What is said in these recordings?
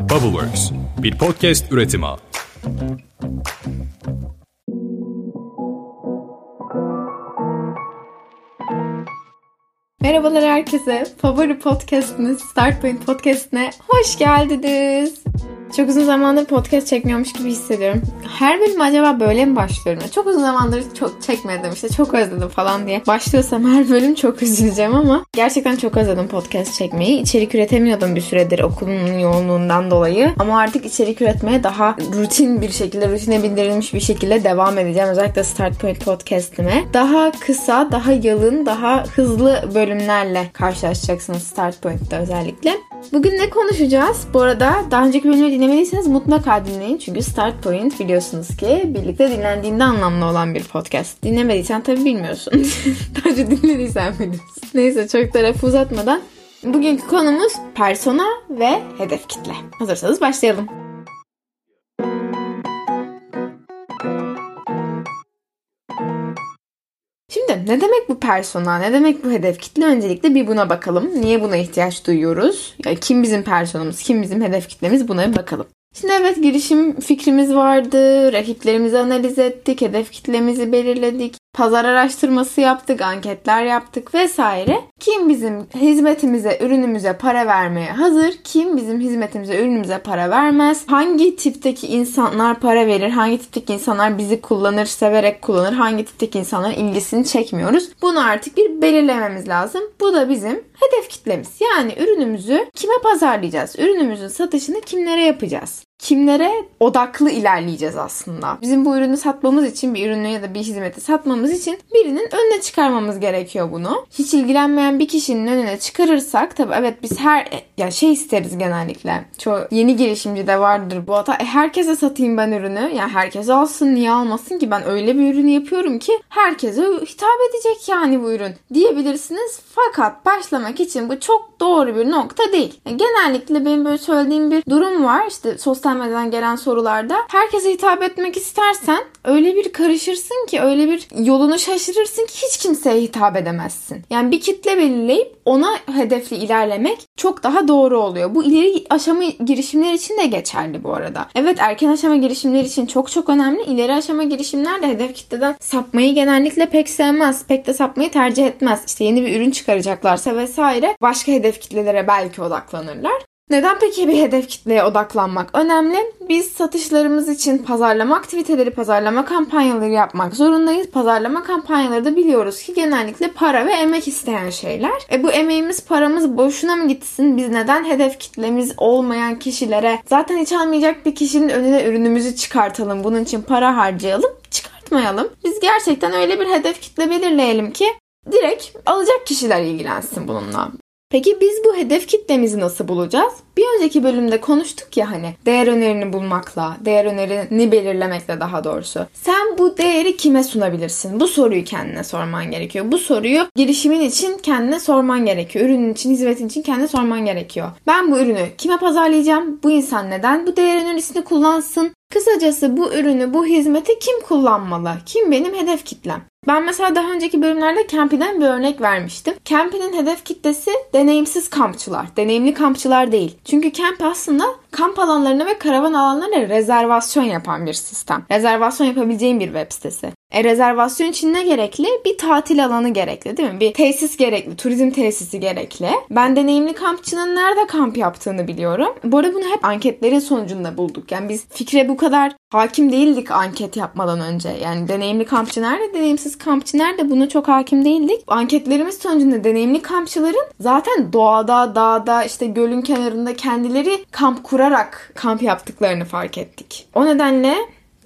Bubbleworks, bir podcast üretimi. Merhabalar herkese. Favori podcastiniz Start Point Podcast'ine hoş geldiniz. Çok uzun zamandır podcast çekmiyormuş gibi hissediyorum. Her bölüm acaba böyle mi başlıyorum? Çok uzun zamandır çok çekmedim işte çok özledim falan diye. Başlıyorsam her bölüm çok üzüleceğim ama gerçekten çok özledim podcast çekmeyi. İçerik üretemiyordum bir süredir okulun yoğunluğundan dolayı. Ama artık içerik üretmeye daha rutin bir şekilde, rutine bindirilmiş bir şekilde devam edeceğim. Özellikle Start Point podcast'ime. Daha kısa, daha yalın, daha hızlı bölümlerle karşılaşacaksınız Start Point'te özellikle. Bugün ne konuşacağız? Bu arada daha önceki bölümü dinlemediyseniz mutlaka dinleyin. Çünkü Start Point biliyorsunuz ki birlikte dinlendiğinde anlamlı olan bir podcast. Dinlemediysen tabii bilmiyorsun. daha önce dinlediysen biliyorsun. Neyse çok da lafı uzatmadan. Bugünkü konumuz persona ve hedef kitle. Hazırsanız başlayalım. Ne demek bu persona, ne demek bu hedef kitle? Öncelikle bir buna bakalım. Niye buna ihtiyaç duyuyoruz? Yani kim bizim personamız, kim bizim hedef kitlemiz buna bir bakalım. Şimdi evet girişim fikrimiz vardı, rakiplerimizi analiz ettik, hedef kitlemizi belirledik, pazar araştırması yaptık, anketler yaptık vesaire. Kim bizim hizmetimize, ürünümüze para vermeye hazır, kim bizim hizmetimize, ürünümüze para vermez, hangi tipteki insanlar para verir, hangi tipteki insanlar bizi kullanır, severek kullanır, hangi tipteki insanların ilgisini çekmiyoruz. Bunu artık bir belirlememiz lazım. Bu da bizim hedef kitlemiz. Yani ürünümüzü kime pazarlayacağız? Ürünümüzün satışını kimlere yapacağız? Kimlere odaklı ilerleyeceğiz aslında. Bizim bu ürünü satmamız için bir ürünü ya da bir hizmeti satmamız için birinin önüne çıkarmamız gerekiyor bunu. Hiç ilgilenmeyen bir kişinin önüne çıkarırsak tabii evet biz her ya şey isteriz genellikle. Çoğu yeni girişimci de vardır bu hata. E, herkese satayım ben ürünü. Yani herkes alsın niye almasın ki ben öyle bir ürünü yapıyorum ki herkese hitap edecek yani bu ürün diyebilirsiniz. Fakat başlamak için bu çok doğru bir nokta değil. Yani genellikle benim böyle söylediğim bir durum var. İşte sosyal medyadan gelen sorularda herkese hitap etmek istersen öyle bir karışırsın ki öyle bir yolunu şaşırırsın ki hiç kimseye hitap edemezsin. Yani bir kitle belirleyip ona hedefli ilerlemek çok daha doğru oluyor. Bu ileri aşama girişimler için de geçerli bu arada. Evet erken aşama girişimler için çok çok önemli. İleri aşama girişimler de hedef kitleden sapmayı genellikle pek sevmez. Pek de sapmayı tercih etmez. İşte yeni bir ürün çıkaracaklarsa vesaire başka hedef kitlelere belki odaklanırlar. Neden peki bir hedef kitleye odaklanmak önemli? Biz satışlarımız için pazarlama aktiviteleri, pazarlama kampanyaları yapmak zorundayız. Pazarlama kampanyaları da biliyoruz ki genellikle para ve emek isteyen şeyler. E bu emeğimiz, paramız boşuna mı gitsin? Biz neden hedef kitlemiz olmayan kişilere zaten hiç almayacak bir kişinin önüne ürünümüzü çıkartalım, bunun için para harcayalım? Çıkartmayalım. Biz gerçekten öyle bir hedef kitle belirleyelim ki direkt alacak kişiler ilgilensin bununla. Peki biz bu hedef kitlemizi nasıl bulacağız? Bir önceki bölümde konuştuk ya hani değer önerini bulmakla, değer önerini belirlemekle daha doğrusu. Sen bu değeri kime sunabilirsin? Bu soruyu kendine sorman gerekiyor. Bu soruyu girişimin için kendine sorman gerekiyor. Ürünün için, hizmetin için kendine sorman gerekiyor. Ben bu ürünü kime pazarlayacağım? Bu insan neden bu değer önerisini kullansın? Kısacası bu ürünü, bu hizmeti kim kullanmalı? Kim benim hedef kitlem? Ben mesela daha önceki bölümlerde Campy'den bir örnek vermiştim. Campy'nin hedef kitlesi deneyimsiz kampçılar. Deneyimli kampçılar değil. Çünkü Camp aslında kamp alanlarına ve karavan alanlarına rezervasyon yapan bir sistem. Rezervasyon yapabileceğin bir web sitesi. E rezervasyon için ne gerekli? Bir tatil alanı gerekli değil mi? Bir tesis gerekli, turizm tesisi gerekli. Ben deneyimli kampçının nerede kamp yaptığını biliyorum. Bu arada bunu hep anketlerin sonucunda bulduk. Yani biz fikre bu kadar hakim değildik anket yapmadan önce. Yani deneyimli kampçı nerede, deneyimsiz kampçı nerede bunu çok hakim değildik. Anketlerimiz sonucunda deneyimli kampçıların zaten doğada, dağda, işte gölün kenarında kendileri kamp kurarak kamp yaptıklarını fark ettik. O nedenle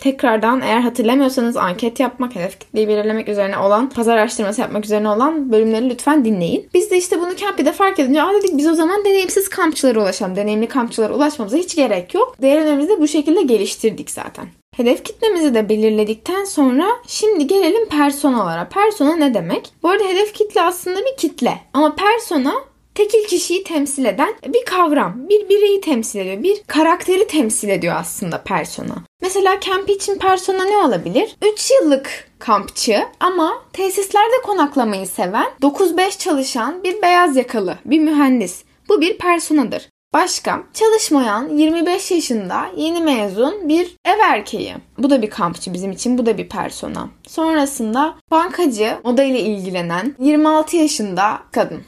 tekrardan eğer hatırlamıyorsanız anket yapmak, hedef kitleyi belirlemek üzerine olan, pazar araştırması yapmak üzerine olan bölümleri lütfen dinleyin. Biz de işte bunu Campy'de fark edince aa dedik biz o zaman deneyimsiz kampçılara ulaşalım. Deneyimli kampçılara ulaşmamıza hiç gerek yok. Değer önemimizi de bu şekilde geliştirdik zaten. Hedef kitlemizi de belirledikten sonra şimdi gelelim personalara. Persona ne demek? Bu arada hedef kitle aslında bir kitle. Ama persona tekil kişiyi temsil eden bir kavram. Bir bireyi temsil ediyor. Bir karakteri temsil ediyor aslında persona. Mesela kamp için persona ne olabilir? 3 yıllık kampçı ama tesislerde konaklamayı seven 9-5 çalışan bir beyaz yakalı, bir mühendis. Bu bir personadır. Başka çalışmayan 25 yaşında yeni mezun bir ev erkeği. Bu da bir kampçı bizim için bu da bir persona. Sonrasında bankacı moda ile ilgilenen 26 yaşında kadın.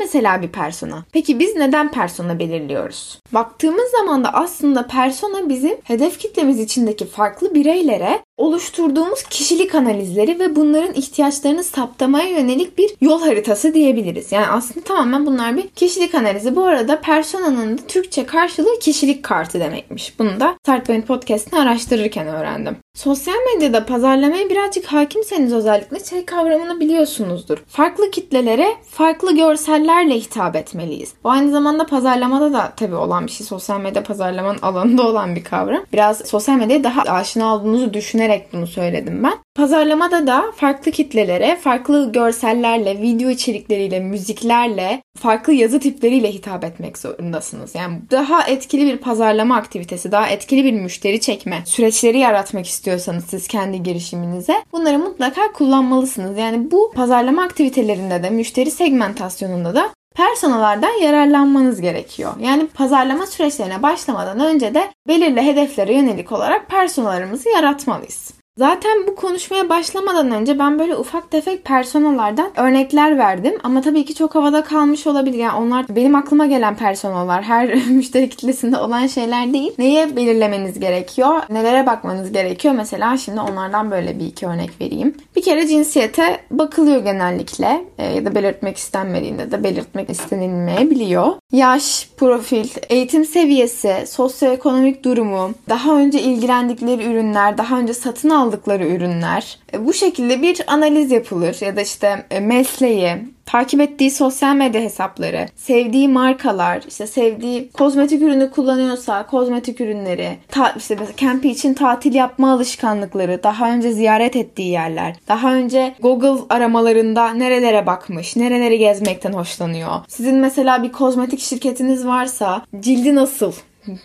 Mesela bir persona. Peki biz neden persona belirliyoruz? Baktığımız zaman da aslında persona bizim hedef kitlemiz içindeki farklı bireylere oluşturduğumuz kişilik analizleri ve bunların ihtiyaçlarını saptamaya yönelik bir yol haritası diyebiliriz. Yani aslında tamamen bunlar bir kişilik analizi. Bu arada personanın da Türkçe karşılığı kişilik kartı demekmiş. Bunu da Startpoint Podcast'ını araştırırken öğrendim. Sosyal medyada pazarlamaya birazcık hakimseniz özellikle şey kavramını biliyorsunuzdur. Farklı kitlelere farklı görsellerle hitap etmeliyiz. Bu aynı zamanda pazarlamada da tabii olan bir şey. Sosyal medya pazarlamanın alanında olan bir kavram. Biraz sosyal medyaya daha aşina olduğunuzu düşünerek bunu söyledim ben. Pazarlamada da farklı kitlelere, farklı görsellerle, video içerikleriyle, müziklerle, farklı yazı tipleriyle hitap etmek zorundasınız. Yani daha etkili bir pazarlama aktivitesi, daha etkili bir müşteri çekme süreçleri yaratmak istiyorsanız siz kendi girişiminize bunları mutlaka kullanmalısınız. Yani bu pazarlama aktivitelerinde de, müşteri segmentasyonunda da personalardan yararlanmanız gerekiyor. Yani pazarlama süreçlerine başlamadan önce de belirli hedeflere yönelik olarak personalarımızı yaratmalıyız. Zaten bu konuşmaya başlamadan önce ben böyle ufak tefek personalardan örnekler verdim. Ama tabii ki çok havada kalmış olabilir. Yani onlar benim aklıma gelen personalar. Her müşteri kitlesinde olan şeyler değil. Neye belirlemeniz gerekiyor? Nelere bakmanız gerekiyor? Mesela şimdi onlardan böyle bir iki örnek vereyim. Bir kere cinsiyete bakılıyor genellikle. E, ya da belirtmek istenmediğinde de belirtmek istenilmeyebiliyor. Yaş, profil, eğitim seviyesi, sosyoekonomik durumu, daha önce ilgilendikleri ürünler, daha önce satın aldıkları ürünler. E, bu şekilde bir analiz yapılır ya da işte e, mesleği, takip ettiği sosyal medya hesapları, sevdiği markalar, işte sevdiği kozmetik ürünü kullanıyorsa kozmetik ürünleri, ta, işte mesela kempi için tatil yapma alışkanlıkları, daha önce ziyaret ettiği yerler, daha önce Google aramalarında nerelere bakmış, nereleri gezmekten hoşlanıyor. Sizin mesela bir kozmetik şirketiniz varsa cildi nasıl?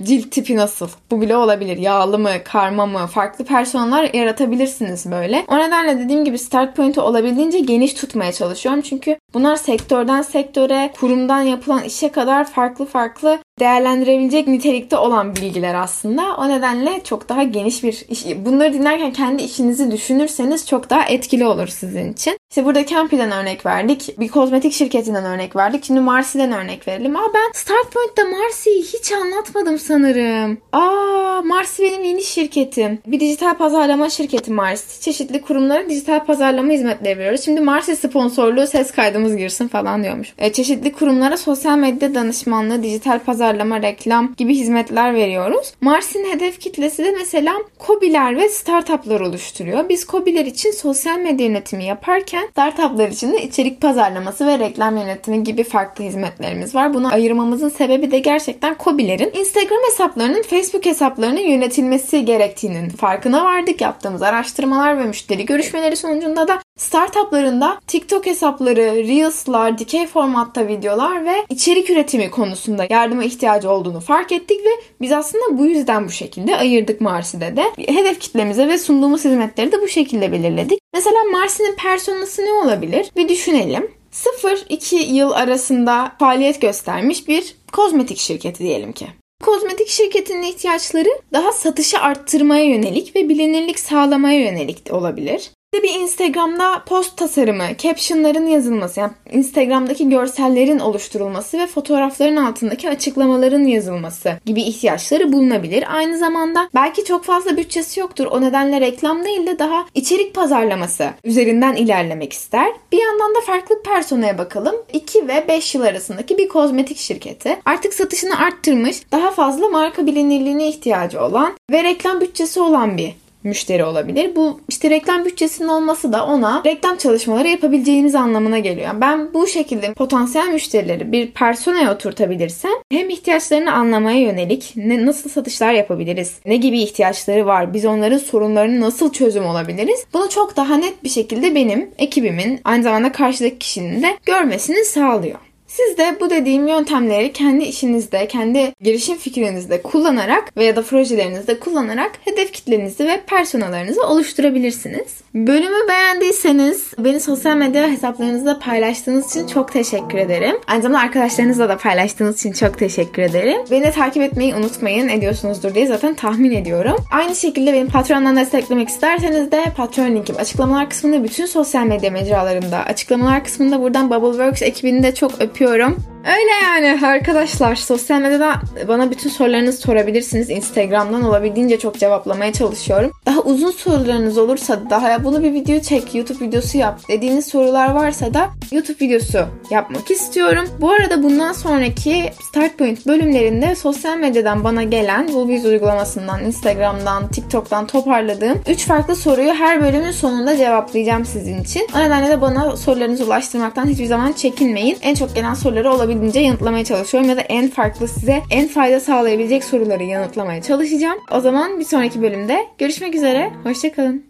Cilt tipi nasıl? Bu bile olabilir. Yağlı mı, karma mı? Farklı personeller yaratabilirsiniz böyle. O nedenle dediğim gibi start point'i olabildiğince geniş tutmaya çalışıyorum. Çünkü bunlar sektörden sektöre, kurumdan yapılan işe kadar farklı farklı değerlendirebilecek nitelikte olan bilgiler aslında. O nedenle çok daha geniş bir iş. Bunları dinlerken kendi işinizi düşünürseniz çok daha etkili olur sizin için. İşte burada Campy'den örnek verdik. Bir kozmetik şirketinden örnek verdik. Şimdi Marsi'den örnek verelim. Aa ben Start Point'te Marsi'yi hiç anlatmadım sanırım. Aa Marsi benim yeni şirketim. Bir dijital pazarlama şirketi Marsi. Çeşitli kurumlara dijital pazarlama hizmetleri veriyoruz. Şimdi Marsi sponsorluğu ses kaydımız girsin falan diyormuş. E, çeşitli kurumlara sosyal medya danışmanlığı, dijital pazarlama, reklam gibi hizmetler veriyoruz. Marsi'nin hedef kitlesi de mesela kobiler ve startuplar oluşturuyor. Biz kobiler için sosyal medya yönetimi yaparken startuplar için de içerik pazarlaması ve reklam yönetimi gibi farklı hizmetlerimiz var. Bunu ayırmamızın sebebi de gerçekten kobilerin Instagram hesaplarının Facebook hesaplarının yönetilmesi gerektiğinin farkına vardık. Yaptığımız araştırmalar ve müşteri görüşmeleri sonucunda da startuplarında TikTok hesapları, Reels'lar, dikey formatta videolar ve içerik üretimi konusunda yardıma ihtiyacı olduğunu fark ettik ve biz aslında bu yüzden bu şekilde ayırdık Marsi'de de. Hedef kitlemize ve sunduğumuz hizmetleri de bu şekilde belirledik. Mesela Marsi'nin personası ne olabilir? Bir düşünelim. 0-2 yıl arasında faaliyet göstermiş bir kozmetik şirketi diyelim ki. Kozmetik şirketinin ihtiyaçları daha satışı arttırmaya yönelik ve bilinirlik sağlamaya yönelik de olabilir bir Instagram'da post tasarımı, captionların yazılması, yani Instagram'daki görsellerin oluşturulması ve fotoğrafların altındaki açıklamaların yazılması gibi ihtiyaçları bulunabilir. Aynı zamanda belki çok fazla bütçesi yoktur. O nedenle reklam değil de daha içerik pazarlaması üzerinden ilerlemek ister. Bir yandan da farklı personaya bakalım. 2 ve 5 yıl arasındaki bir kozmetik şirketi. Artık satışını arttırmış, daha fazla marka bilinirliğine ihtiyacı olan ve reklam bütçesi olan bir müşteri olabilir. Bu işte reklam bütçesinin olması da ona reklam çalışmaları yapabileceğimiz anlamına geliyor. Ben bu şekilde potansiyel müşterileri bir personaya oturtabilirsem hem ihtiyaçlarını anlamaya yönelik ne, nasıl satışlar yapabiliriz? Ne gibi ihtiyaçları var? Biz onların sorunlarını nasıl çözüm olabiliriz? Bunu çok daha net bir şekilde benim ekibimin aynı zamanda karşıdaki kişinin de görmesini sağlıyor. Siz de bu dediğim yöntemleri kendi işinizde, kendi girişim fikrinizde kullanarak veya da projelerinizde kullanarak hedef kitlenizi ve personalarınızı oluşturabilirsiniz. Bölümü beğendiyseniz beni sosyal medya hesaplarınızda paylaştığınız için çok teşekkür ederim. Aynı zamanda arkadaşlarınızla da paylaştığınız için çok teşekkür ederim. Beni de takip etmeyi unutmayın. Ediyorsunuzdur diye zaten tahmin ediyorum. Aynı şekilde benim Patreon'dan desteklemek isterseniz de Patreon linkim açıklamalar kısmında bütün sosyal medya mecralarımda. Açıklamalar kısmında buradan Bubbleworks ekibini de çok öpüyorum öpüyorum. Öyle yani arkadaşlar sosyal medyada bana bütün sorularınızı sorabilirsiniz. Instagram'dan olabildiğince çok cevaplamaya çalışıyorum. Daha uzun sorularınız olursa daha ya bunu bir video çek, YouTube videosu yap dediğiniz sorular varsa da YouTube videosu yapmak istiyorum. Bu arada bundan sonraki Start Point bölümlerinde sosyal medyadan bana gelen Bulbiz uygulamasından, Instagram'dan, TikTok'tan toparladığım 3 farklı soruyu her bölümün sonunda cevaplayacağım sizin için. O nedenle de bana sorularınızı ulaştırmaktan hiçbir zaman çekinmeyin. En çok gelen soruları olabildiğince olabildiğince yanıtlamaya çalışıyorum ya da en farklı size en fayda sağlayabilecek soruları yanıtlamaya çalışacağım. O zaman bir sonraki bölümde görüşmek üzere. Hoşçakalın.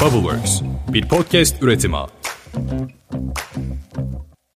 Bubbleworks bir podcast üretimi.